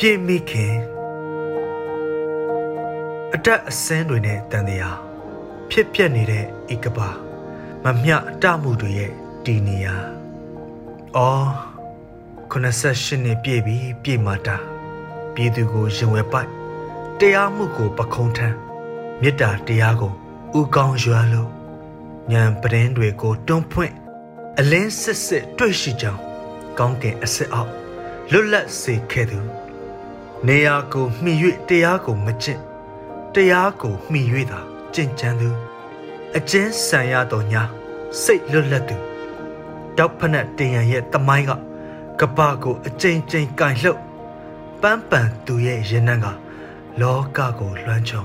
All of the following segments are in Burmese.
ပြည့်မိခင်အတက်အစင်းတွေနဲ့တန်တရားဖြစ်ပျက်နေတဲ့ဧကပါမမျှအတမှုတွေရဲ့ဒီနေရာအော်98နှစ်ပြည့်ပြီပြည့်မာတာပြည်သူကိုရင်ဝဲပိုက်တရားမှုကိုပခုံးထမ်းမေတ္တာတရားကိုဥကောင်းရွာလို့ညံပရင်တွေကိုတွန်းဖွင့်အလင်းစစ်စစ်တွေ့ရှိကြောင်းကောင်းကင်အစစ်အောက်လွတ်လပ်စေခဲ့သူ နေရာကိုမှီ၍တရားကိုမကျင့်တရားကိုမှီ၍သာကျင့်ကြံသူအကျဉ်းဆံရတော်ညာစိတ်လွတ်လပ်သူတောက်ဖက်နဲ့တင်ရန်ရဲ့တမိုင်းကကပကိုအကျဉ်းချင်းကင်လှုပ်ပန်းပန်သူရဲ့ရင်နှံကလောကကိုလွှမ်းခြုံ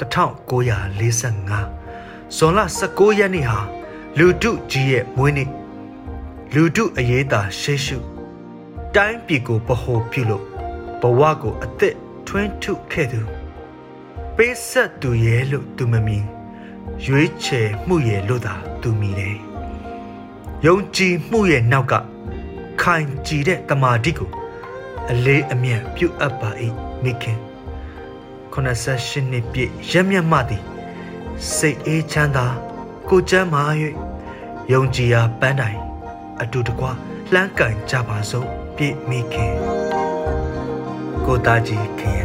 1945ဇွန်လ19ရက်နေ့ဟာလူတုကြီးရဲ့မွေးနေ့လူတုအရေးသာရှေးရှုတိုင်းပြည်ကိုပဟိုပြုလို့ ဘဝကိုအသက်ထွင်းထုခဲ့သူပေးဆက်သူရဲ့လို့သူမမီရွေးချယ်မှုရဲ့လို့သာသူမီတယ်ယုံကြည်မှုရဲ့နောက်ကခိုင်ကြည်တဲ့တမာတိကိုအလေးအမြတ်ပြုအပ်ပါ၏မိခင်88နှစ်ပြည့်ရမျက်မှသည်စိတ်အေးချမ်းသာကိုကျမ်းမာ၍ယုံကြည်ရာပန်းတိုင်အတူတကွလှမ်းကန်ကြပါစို့ပြည့်မိခင် ကိုသားကြီးခင်ရ